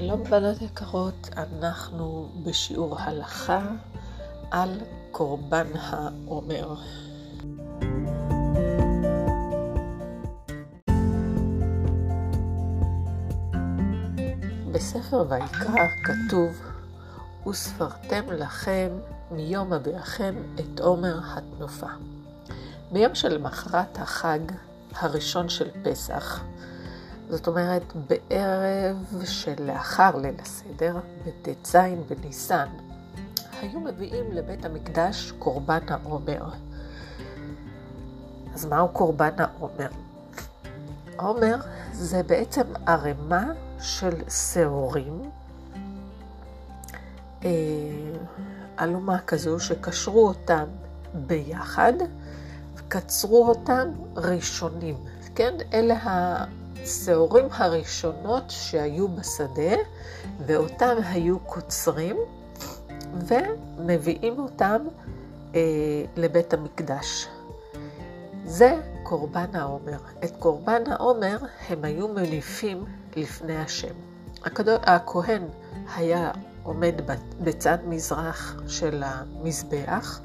שלום בנות יקרות, אנחנו בשיעור הלכה על קורבן העומר. בספר ויקרא כתוב, וספרתם לכם מיום הביאכם את עומר התנופה. ביום שלמחרת החג הראשון של פסח, זאת אומרת, בערב שלאחר ליל הסדר, בט"ז בניסן, היו מביאים לבית המקדש קורבן העומר. אז מהו קורבן העומר? עומר זה בעצם ערימה של שעורים, אה, אלומה כזו שקשרו אותם ביחד וקצרו אותם ראשונים. כן, אלה השעורים הראשונות שהיו בשדה, ואותם היו קוצרים ומביאים אותם אה, לבית המקדש. זה קורבן העומר. את קורבן העומר הם היו מניפים לפני השם. הכהן היה עומד בצד מזרח של המזבח,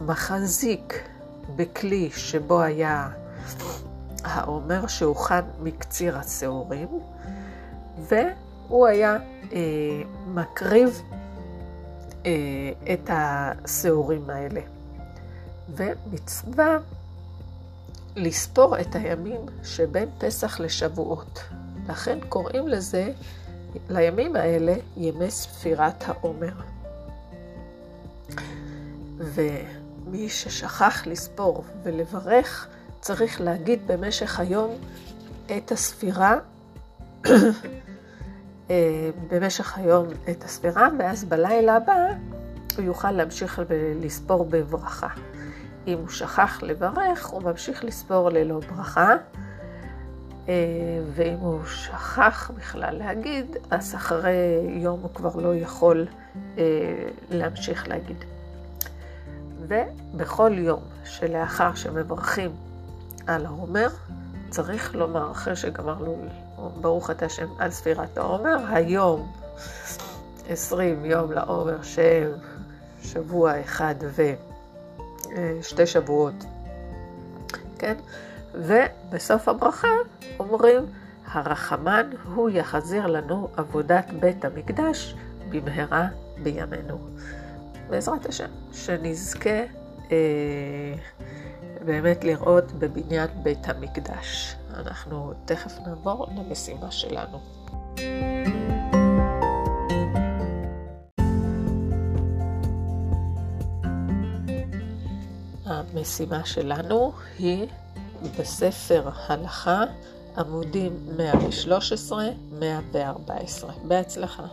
מחזיק בכלי שבו היה העומר שהוכן מקציר השעורים, והוא היה אה, מקריב אה, את השעורים האלה. ומצווה לספור את הימים שבין פסח לשבועות. לכן קוראים לזה, לימים האלה, ימי ספירת העומר. ומי ששכח לספור ולברך, צריך להגיד במשך היום את הספירה, אה, במשך היום את הספירה, ואז בלילה הבא הוא יוכל להמשיך לספור בברכה. אם הוא שכח לברך, הוא ממשיך לספור ללא ברכה, אה, ואם הוא שכח בכלל להגיד, אז אחרי יום הוא כבר לא יכול אה, להמשיך להגיד. ובכל יום שלאחר שמברכים על העומר, צריך לומר, אחרי שגמרנו, ברוך אתה השם על ספירת העומר, היום עשרים יום לעומר שהם שבוע אחד ושתי שבועות, כן? ובסוף הברכה אומרים, הרחמן הוא יחזיר לנו עבודת בית המקדש במהרה בימינו. בעזרת השם, שנזכה אה, באמת לראות בבניין בית המקדש. אנחנו תכף נעבור למשימה שלנו. המשימה שלנו היא בספר הלכה, עמודים 113-114. בהצלחה.